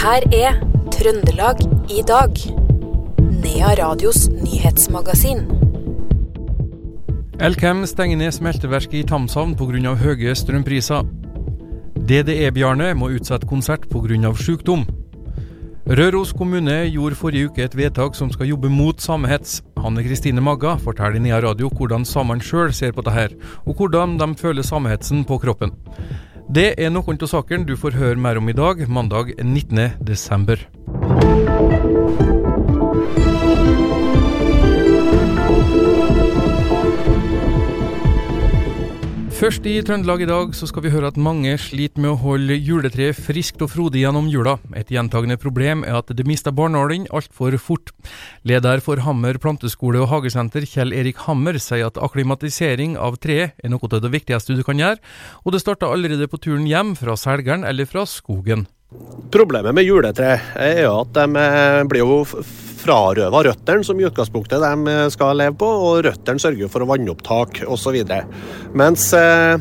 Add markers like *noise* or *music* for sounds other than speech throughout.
her er Trøndelag i dag. Nea Radios nyhetsmagasin. Elkem stenger ned smelteverket i Tamshavn pga. høye strømpriser. DDE-Bjarne må utsette konsert pga. sykdom. Røros kommune gjorde forrige uke et vedtak som skal jobbe mot samehets. Hanne Kristine Magga forteller i Nea Radio hvordan samene sjøl ser på dette, og hvordan de føler samehetsen på kroppen. Det er noen av sakene du får høre mer om i dag, mandag 19. Først i Trøndelag i dag så skal vi høre at mange sliter med å holde juletreet friskt og frodig gjennom jula. Et gjentagende problem er at det mister barnålen altfor fort. Leder for Hammer planteskole og hagesenter, Kjell Erik Hammer, sier at akklimatisering av treet er noe av det viktigste du kan gjøre, og det starter allerede på turen hjem fra selgeren eller fra skogen. Problemet med juletre er at de eh, blir jo frarøva røttene, som i utgangspunktet de eh, skal leve på, og røttene sørger for vannopptak osv. Mens eh,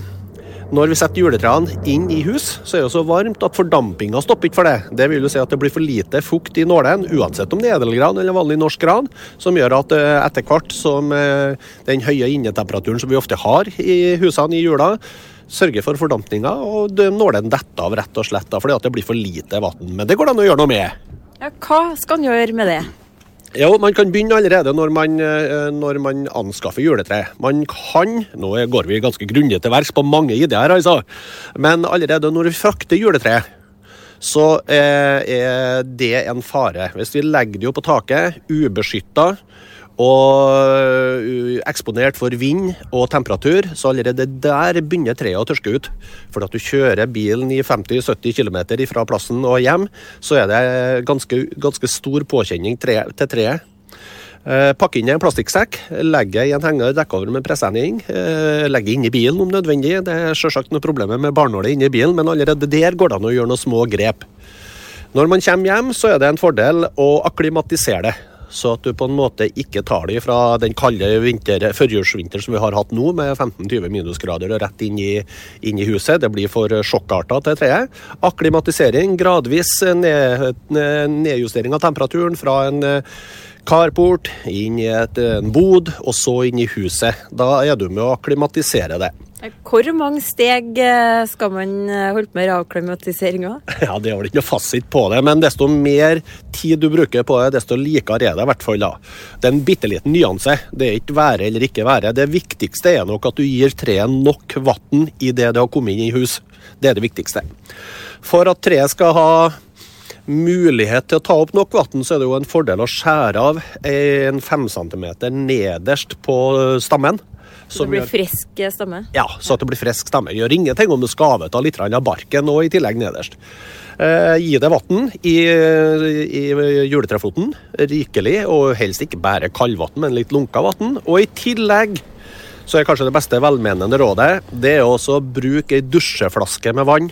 når vi setter juletrærne inn i hus, så er det så varmt at fordampinga stopper ikke for det. Det vil jo si at det blir for lite fukt i nålen, uansett om det er edelgran eller vanlig norsk gran, som gjør at etter hvert som den høye innetemperaturen som vi ofte har i husene i jula, sørger for fordampninga, og nålen detter av rett og slett fordi det blir for lite vann. Men det går det an å gjøre noe med. Ja, hva skal en gjøre med det? Jo, Man kan begynne allerede når man, eh, når man anskaffer juletre. Man kan Nå går vi ganske grundig til verks på mange ideer, altså. Men allerede når vi frakter juletre, så er det en fare. Hvis vi legger det jo på taket, ubeskytta, og uh, eksponert for vind og temperatur, så allerede der begynner treet å tørske ut. For at du kjører bilen i 50-70 km fra plassen og hjem, så er det ganske, ganske stor påkjenning tre, til treet. Uh, pakke inn i en plastikksekk, legge i en henger dekkover med presenning. Uh, legge inn i bilen om nødvendig. Det er selvsagt noe problem med barnålet inni bilen, men allerede der går det an å gjøre noen små grep. Når man kommer hjem, så er det en fordel å akklimatisere det så at du på en måte ikke tar det fra den kalde vinter, førjulsvinteren som vi har hatt nå, med 15-20 minusgrader og rett inn i, inn i, huset. Det blir for sjokkarta til treet. Akklimatisering, gradvis ned, nedjustering av temperaturen fra en carport inn i et, en bod, og så inn i huset. Da er du med å akklimatisere det. Hvor mange steg eh, skal man eh, holde på med avklimatiseringa? *laughs* Ja, Det er vel ikke noe fasit på det, men desto mer tid du bruker på det, desto likere er det i hvert fall. da. Det er en bitte liten nyanse. Det er ikke være eller ikke være. Det viktigste er nok at du gir treet nok vann idet det har kommet inn i hus. Det er det viktigste. For at treet skal ha mulighet til å ta opp nok vann, så er det jo en fordel å skjære av en fem centimeter nederst på stammen. Så det blir frisk stamme? Ja, så at det blir frisk stamme. Gjør ingenting om du skaver av litt av barken og i tillegg nederst. Eh, gi det vann i, i juletrefoten, rikelig, og helst ikke bare kaldvann, men litt lunka vann. Og i tillegg så er kanskje det beste velmenende rådet det er også å bruke ei dusjeflaske med vann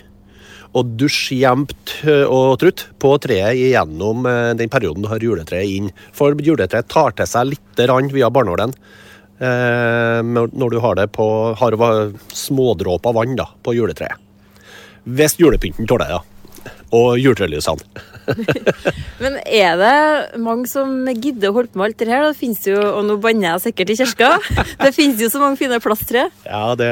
og dusj jevnt eh, og trutt på treet gjennom eh, den perioden du har juletreet inn. For juletreet tar til seg litt via barnålen. Eh, når du har det på har smådråper vann da, på juletreet. Hvis julepynten tåler det, da. Og juletrelysene. *laughs* Men er det mange som gidder å holde på med alt det her? Det finnes jo, og nå banner jeg sikkert i kirka, *laughs* det finnes jo så mange fine plasttre. Ja, det,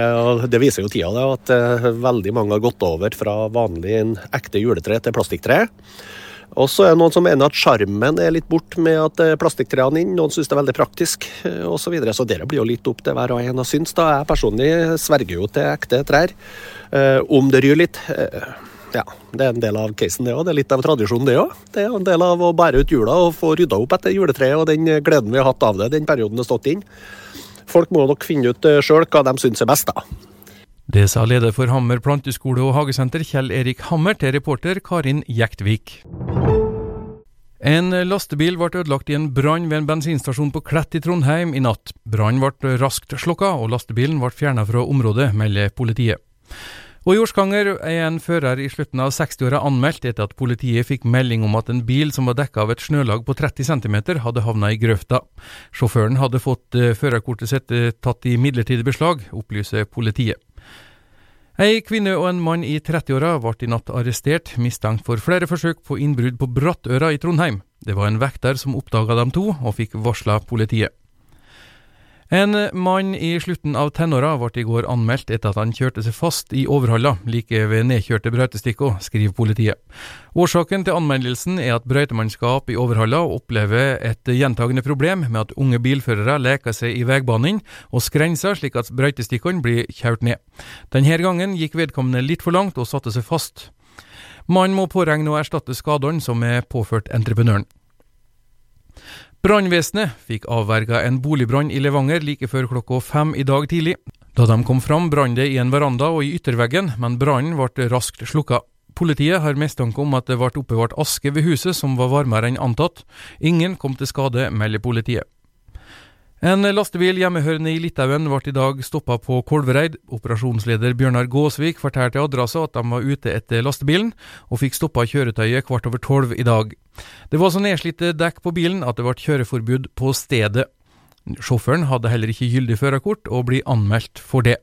det, viser jo tida, det, at uh, veldig mange har gått over fra vanlig ekte juletre til plastikktre. Og så er det noen som mener at sjarmen er litt bort med at eh, plastikktrærne inn. Noen syns det er veldig praktisk osv. Eh, så, videre. så det blir jo litt opp til hver og en å synes. da. Jeg personlig sverger jo til ekte trær. Eh, om det ryr litt eh, ja, det er en del av casen, det òg. Det er litt av tradisjonen, det òg. Det er en del av å bære ut jula og få rydda opp etter juletreet og den gleden vi har hatt av det den perioden det har stått inn. Folk må nok finne ut sjøl hva de syns er best, da. Det sa leder for Hammer planteskole og hagesenter Kjell Erik Hammer til reporter Karin Jektvik. En lastebil ble ødelagt i en brann ved en bensinstasjon på Klett i Trondheim i natt. Brannen ble raskt slukka, og lastebilen ble fjerna fra området, melder politiet. Og I Orskanger er en fører i slutten av 60-åra anmeldt etter at politiet fikk melding om at en bil som var dekka av et snølag på 30 cm, hadde havna i grøfta. Sjåføren hadde fått eh, førerkortet sitt eh, tatt i midlertidig beslag, opplyser politiet. Ei kvinne og en mann i 30-åra ble i natt arrestert, mistenkt for flere forsøk på innbrudd på Brattøra i Trondheim. Det var en vekter som oppdaga dem to, og fikk varsla politiet. En mann i slutten av tenåra ble i går anmeldt etter at han kjørte seg fast i Overhalla, like ved nedkjørte brøytestikker, skriver politiet. Årsaken til anmeldelsen er at brøytemannskap i Overhalla opplever et gjentagende problem med at unge bilførere leker seg i veibanen og skrenser slik at brøytestikkene blir kjørt ned. Denne gangen gikk vedkommende litt for langt og satte seg fast. Mannen må påregne å erstatte skadene som er påført entreprenøren. Brannvesenet fikk avverga en boligbrann i Levanger like før klokka fem i dag tidlig. Da de kom fram, brant det i en veranda og i ytterveggen, men brannen ble raskt slukka. Politiet har mistanke om at det ble oppbevart aske ved huset som var varmere enn antatt. Ingen kom til skade, melder politiet. En lastebil hjemmehørende i Litauen ble i dag stoppa på Kolvereid. Operasjonsleder Bjørnar Gåsvik fortalte adressa at de var ute etter lastebilen, og fikk stoppa kjøretøyet kvart over tolv i dag. Det var så nedslitte dekk på bilen at det ble kjøreforbud på stedet. Sjåføren hadde heller ikke gyldig førerkort, og blir anmeldt for det.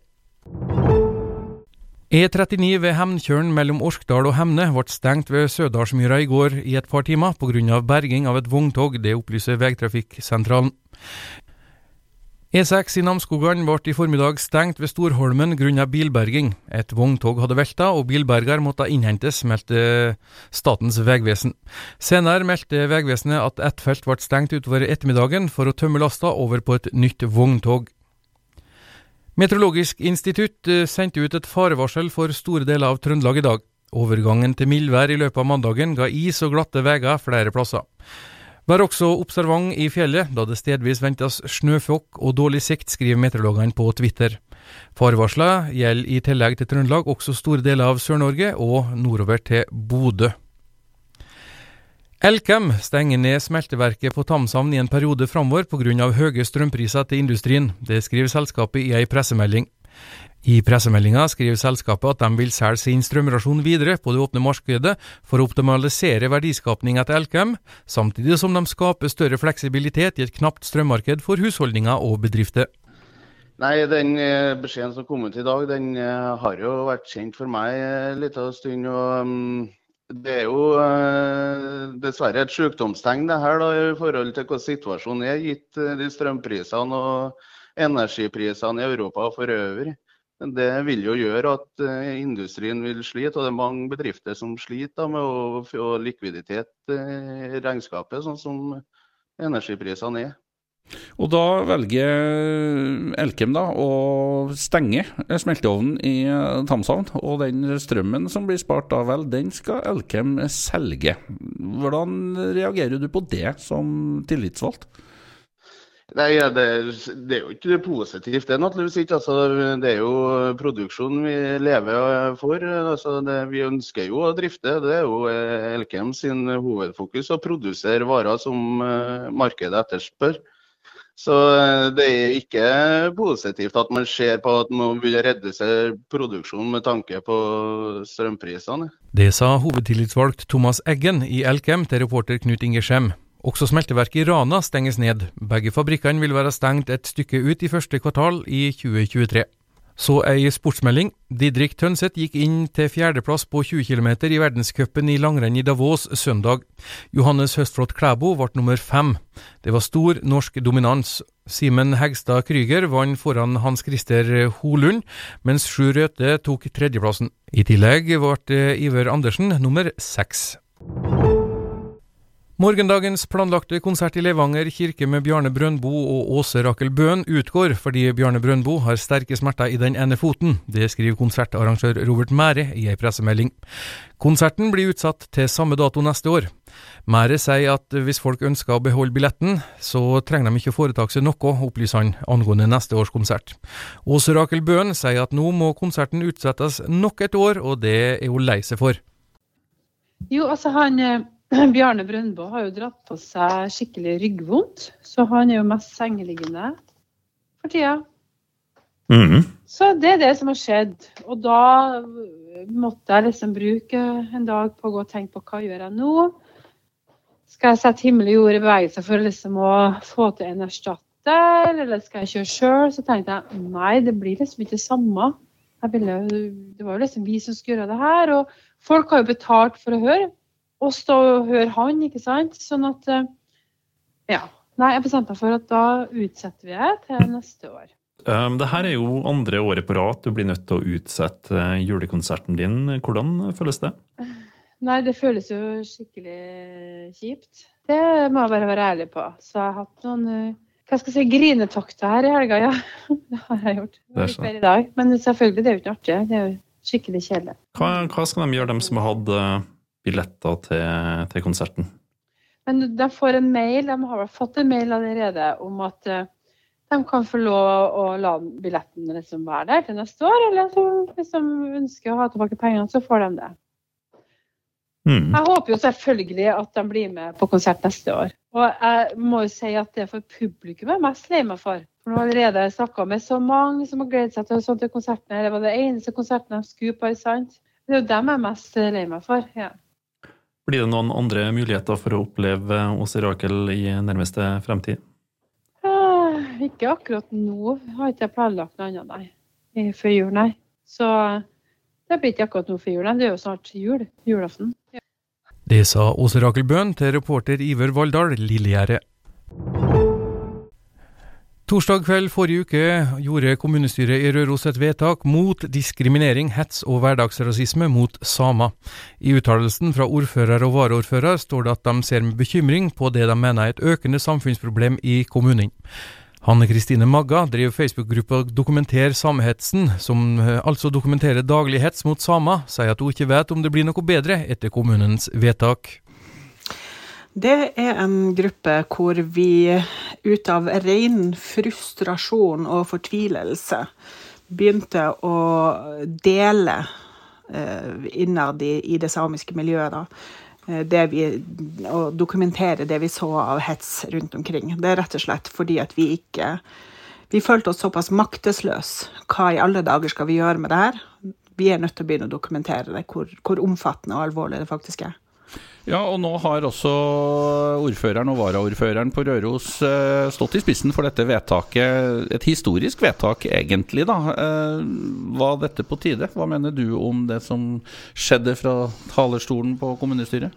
E39 ved Hemnkjølen mellom Orkdal og Hemne ble stengt ved Sødalsmyra i går i et par timer pga. berging av et vogntog, det opplyser Vegtrafikksentralen. E6 i Namsskogan ble i formiddag stengt ved Storholmen grunnet bilberging. Et vogntog hadde velta, og bilberger måtte innhentes, meldte Statens vegvesen. Senere meldte Vegvesenet at ett felt ble stengt utover ettermiddagen for å tømme lasta over på et nytt vogntog. Meteorologisk institutt eh, sendte ut et farevarsel for store deler av Trøndelag i dag. Overgangen til mildvær i løpet av mandagen ga is og glatte veier flere plasser. Vær også observant i fjellet, da det stedvis ventes snøfokk og dårlig sikt, skriver meteorologene på Twitter. Farevarsla gjelder i tillegg til Trøndelag også store deler av Sør-Norge og nordover til Bodø. Elkem stenger ned smelteverket på Tamshavn i en periode framover pga. høye strømpriser til industrien. Det skriver selskapet i ei pressemelding. I pressemeldinga skriver selskapet at de vil selge sin strømrasjon videre på det åpne markedet for å optimalisere verdiskapning til Elkem, samtidig som de skaper større fleksibilitet i et knapt strømmarked for husholdninger og bedrifter. Nei, Den eh, beskjeden som kom ut i dag, den eh, har jo vært kjent for meg en liten stund. og um, Det er jo dessverre et sykdomstegn det her da, i forhold til hvordan situasjonen er, gitt de strømprisene og energiprisene i Europa for øvrig. Det vil jo gjøre at eh, industrien vil slite, og det er mange bedrifter som sliter med å få likviditet i regnskapet, sånn som energiprisene er. Og da velger Elkem da å stenge smelteovnen i Tamshavn. Og den strømmen som blir spart da, vel, den skal Elkem selge. Hvordan reagerer du på det som tillitsvalgt? Nei, det, det, er jo ikke positivt, det naturligvis ikke. Altså, det er jo produksjonen vi lever for. Altså, det, vi ønsker jo å drifte. Det er jo Elkem sin hovedfokus å produsere varer som uh, markedet etterspør. Så uh, det er ikke positivt at man ser på at man vil redusere produksjonen med tanke på strømprisene. Det sa hovedtillitsvalgt Thomas Eggen i Elkem til reporter Knut Inge Skjem. Også smelteverket i Rana stenges ned. Begge fabrikkene vil være stengt et stykke ut i første kvartal i 2023. Så ei sportsmelding. Didrik Tønseth gikk inn til fjerdeplass på 20 km i verdenscupen i langrenn i Davos søndag. Johannes Høstflot Klæbo ble nummer fem. Det var stor norsk dominans. Simen Hegstad Krüger vant foran Hans Christer Holund, mens Sjur Røthe tok tredjeplassen. I tillegg ble Iver Andersen nummer seks. Morgendagens planlagte konsert i Levanger kirke med Bjarne Brøndbo og Åse Rakel Bøhn utgår fordi Bjarne Brøndbo har sterke smerter i den ene foten. Det skriver konsertarrangør Robert Mære i ei pressemelding. Konserten blir utsatt til samme dato neste år. Mære sier at hvis folk ønsker å beholde billetten, så trenger de ikke foreta seg noe, opplyser han angående neste års konsert. Åse Rakel Bøhn sier at nå må konserten utsettes nok et år, og det er hun lei seg for. Jo, altså han eh, *clears throat* Bjarne Brøndbo har jo dratt på seg skikkelig ryggvondt, så han er jo mest sengeliggende for tida. Mm -hmm. Så det er det som har skjedd. Og da måtte jeg liksom bruke en dag på å gå og tenke på hva jeg gjør jeg nå. Skal jeg sette himmel og jord i bevegelse for liksom å få til en erstatter, eller skal jeg kjøre sjøl? Så tenkte jeg nei, det blir liksom ikke det samme. ville, det var jo liksom vi som skulle gjøre det her. Og folk har jo betalt for å høre oss da og høre han, ikke sant. Sånn at eh, ja. Nei, jeg bestemte meg for at da utsetter vi det til neste år. Um, det her er jo andre året på rad du blir nødt til å utsette eh, julekonserten din. Hvordan føles det? Nei, det føles jo skikkelig kjipt. Det må jeg bare være ærlig på. Så jeg har hatt noen eh, hva skal jeg si, grinetokter her i helga, ja. *laughs* Det har jeg gjort. Det i dag. Men selvfølgelig, det er jo ikke artig. Det er jo skikkelig kjedelig. Hva, hva, skal de gjøre, dem som har hatt billetter til, til, konserten? Men De får en mail, de har fått en mail allerede om at uh, de kan få lov å la billetten liksom være der til neste år. Eller så, hvis de ønsker å ha tilbake pengene, så får de det. Mm. Jeg håper jo selvfølgelig at de blir med på konsert neste år. Og jeg må jo si at det er for publikum jeg er mest lei meg for. For nå har jeg allerede snakka med så mange som har gledet seg til sånne konserten. Det var det eneste konserten de skulle på, sant? Det er jo dem jeg er mest lei meg for. ja. Blir det noen andre muligheter for å oppleve Åse Rakel i nærmeste fremtid? Uh, ikke akkurat nå. Jeg har ikke planlagt noe annet, nei. Før jul, nei. Så det blir ikke akkurat noe før jul. Det er jo snart jul. Julaften. Det sa Åse Rakel Bøhn til reporter Iver Valldal, Lillegjerdet. Torsdag kveld forrige uke gjorde kommunestyret i Røros et vedtak mot diskriminering, hets og hverdagsrasisme mot samer. I uttalelsen fra ordfører og varaordfører står det at de ser med bekymring på det de mener er et økende samfunnsproblem i kommunen. Hanne Kristine Magga driver Facebook-gruppa Dokumenter samehetsen, som eh, altså dokumenterer daglig hets mot samer, sier at hun ikke vet om det blir noe bedre etter kommunens vedtak. Det er en gruppe hvor vi ut av ren frustrasjon og fortvilelse begynte å dele eh, innad i, i, det samiske miljøet. Eh, vi, og dokumentere det vi så av hets rundt omkring. Det er rett og slett fordi at vi ikke Vi følte oss såpass maktesløse. Hva i alle dager skal vi gjøre med det her? Vi er nødt til å begynne å dokumentere det, hvor, hvor omfattende og alvorlig det faktisk er. Ja, og nå har også ordføreren og varaordføreren på Røros eh, stått i spissen for dette vedtaket. Et historisk vedtak, egentlig, da. Eh, var dette på tide? Hva mener du om det som skjedde fra talerstolen på kommunestyret?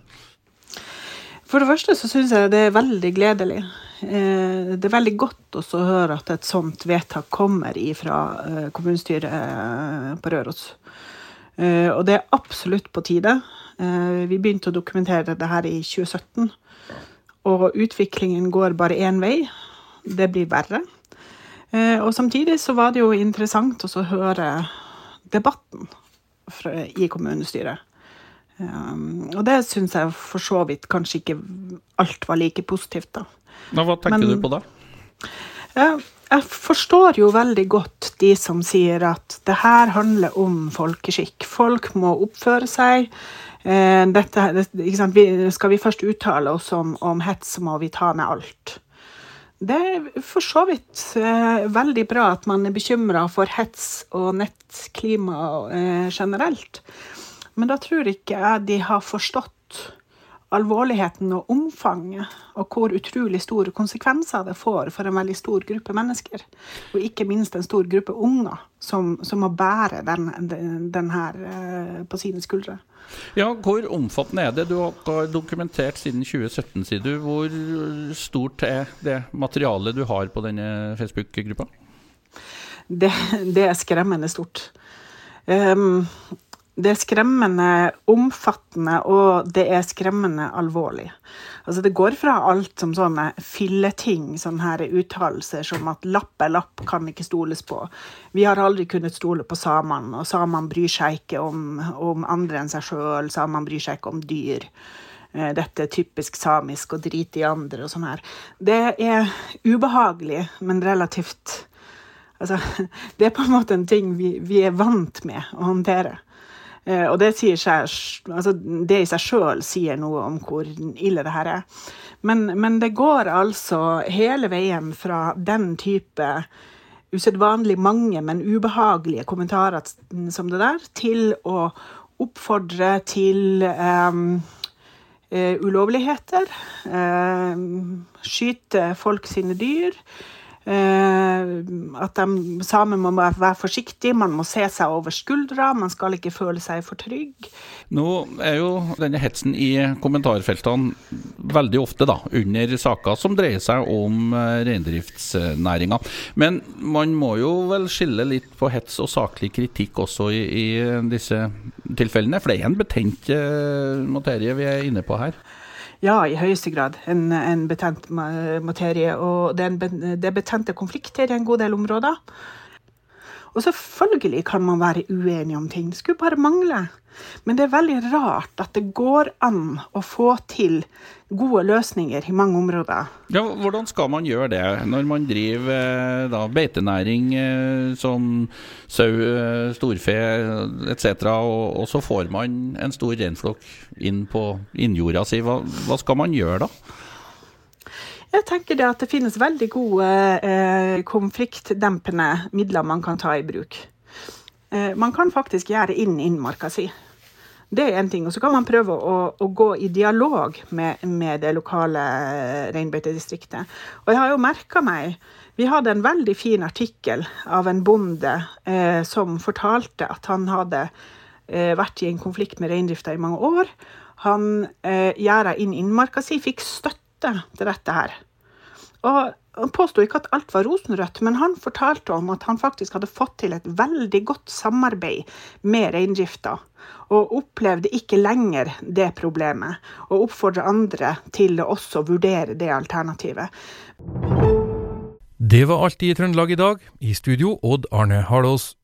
For det første så syns jeg det er veldig gledelig. Eh, det er veldig godt også å høre at et sånt vedtak kommer fra kommunestyret på Røros. Og det er absolutt på tide. Eh, vi begynte å dokumentere det her i 2017. Og utviklingen går bare én vei. Det blir verre. Eh, og samtidig så var det jo interessant å høre debatten i kommunestyret. Um, og det syns jeg for så vidt kanskje ikke alt var like positivt, da. Nå, hva tenker Men, du på da? Jeg forstår jo veldig godt de som sier at det her handler om folkeskikk. Folk må oppføre seg. Eh, dette, vi, skal vi først uttale oss om, om hets, må vi ta ned alt. Det er for så vidt eh, veldig bra at man er bekymra for hets og nettklima eh, generelt. Men da tror ikke jeg de har forstått alvorligheten og omfanget, og hvor utrolig store konsekvenser det får for en veldig stor gruppe mennesker. Og ikke minst en stor gruppe unger som, som må bære den, den, den her eh, på sine skuldre. Ja, Hvor omfattende er det? Du har dokumentert siden 2017, sier du. Hvor stort er det materialet du har på denne Facebook-gruppa? Det, det, er skremmende stort. Um, det er skremmende omfattende, og det er skremmende alvorlig. Altså Det går fra alt som sånne filleting, sånne uttalelser som at lapp er lapp, kan ikke stoles på. Vi har aldri kunnet stole på samene, og samene bryr seg ikke om, om andre enn seg sjøl. Samene bryr seg ikke om dyr. Eh, dette er typisk samisk, og drit i andre og sånn her. Det er ubehagelig, men relativt Altså, *laughs* det er på en måte en ting vi, vi er vant med å håndtere. Eh, og det, seg, altså det i seg sjøl sier noe om hvor ille det her er. Men, men, det går altså hele veien fra den type usedvanlig mange, men ubehagelige kommentarer som det der, til å oppfordre til um, uh, ulovligheter. Uh, skyte folk sine dyr. Eh, at de samer må være forsiktige, man må se seg over skuldra, man skal ikke føle seg for trygg. Nå er jo denne hetsen i kommentarfeltene veldig ofte da, under saker som dreier seg om eh, reindriftsnæringa. Men man må jo vel skille litt på hets og saklig kritikk også i, i disse tilfellene? For det er en betent eh, materie vi er inne på her? Ja, i høyeste grad en, en betent materie. Og det er, en, det er betente konflikter i en god del områder. Og selvfølgelig kan man være uenig om ting. Det skulle bare mangle. Men det er veldig rart at det går an å få til gode løsninger i mange områder. Ja, Hvordan skal man gjøre det når man driver eh, da, beitenæring eh, som sau, eh, storfe etc., og, og, så får man en stor reinflokk inn på innjorda si. Hva, hva skal man gjøre da? Jeg tenker det at det finnes veldig gode eh, konfliktdempende midler man kan ta i bruk. Eh, man kan faktisk gjøre inn innmarka si. Det er én ting. Og så kan man prøve å, å gå i dialog med, med, det lokale reinbeitedistriktet. Og jeg har jo merka meg Vi hadde en veldig fin artikkel av en bonde eh, som fortalte at han hadde eh, vært i en konflikt med reindrifta i mange år. Han eh, gjerda inn innmarka si, fikk støtte til dette her. Og han påsto ikke at alt var rosenrødt, men han fortalte om at han faktisk hadde fått til et veldig godt samarbeid med reindrifta, og opplevde ikke lenger det problemet, og oppfordra andre til å også vurdere det alternativet. Det var alt i Trøndelag i dag. I studio Odd Arne Harlås.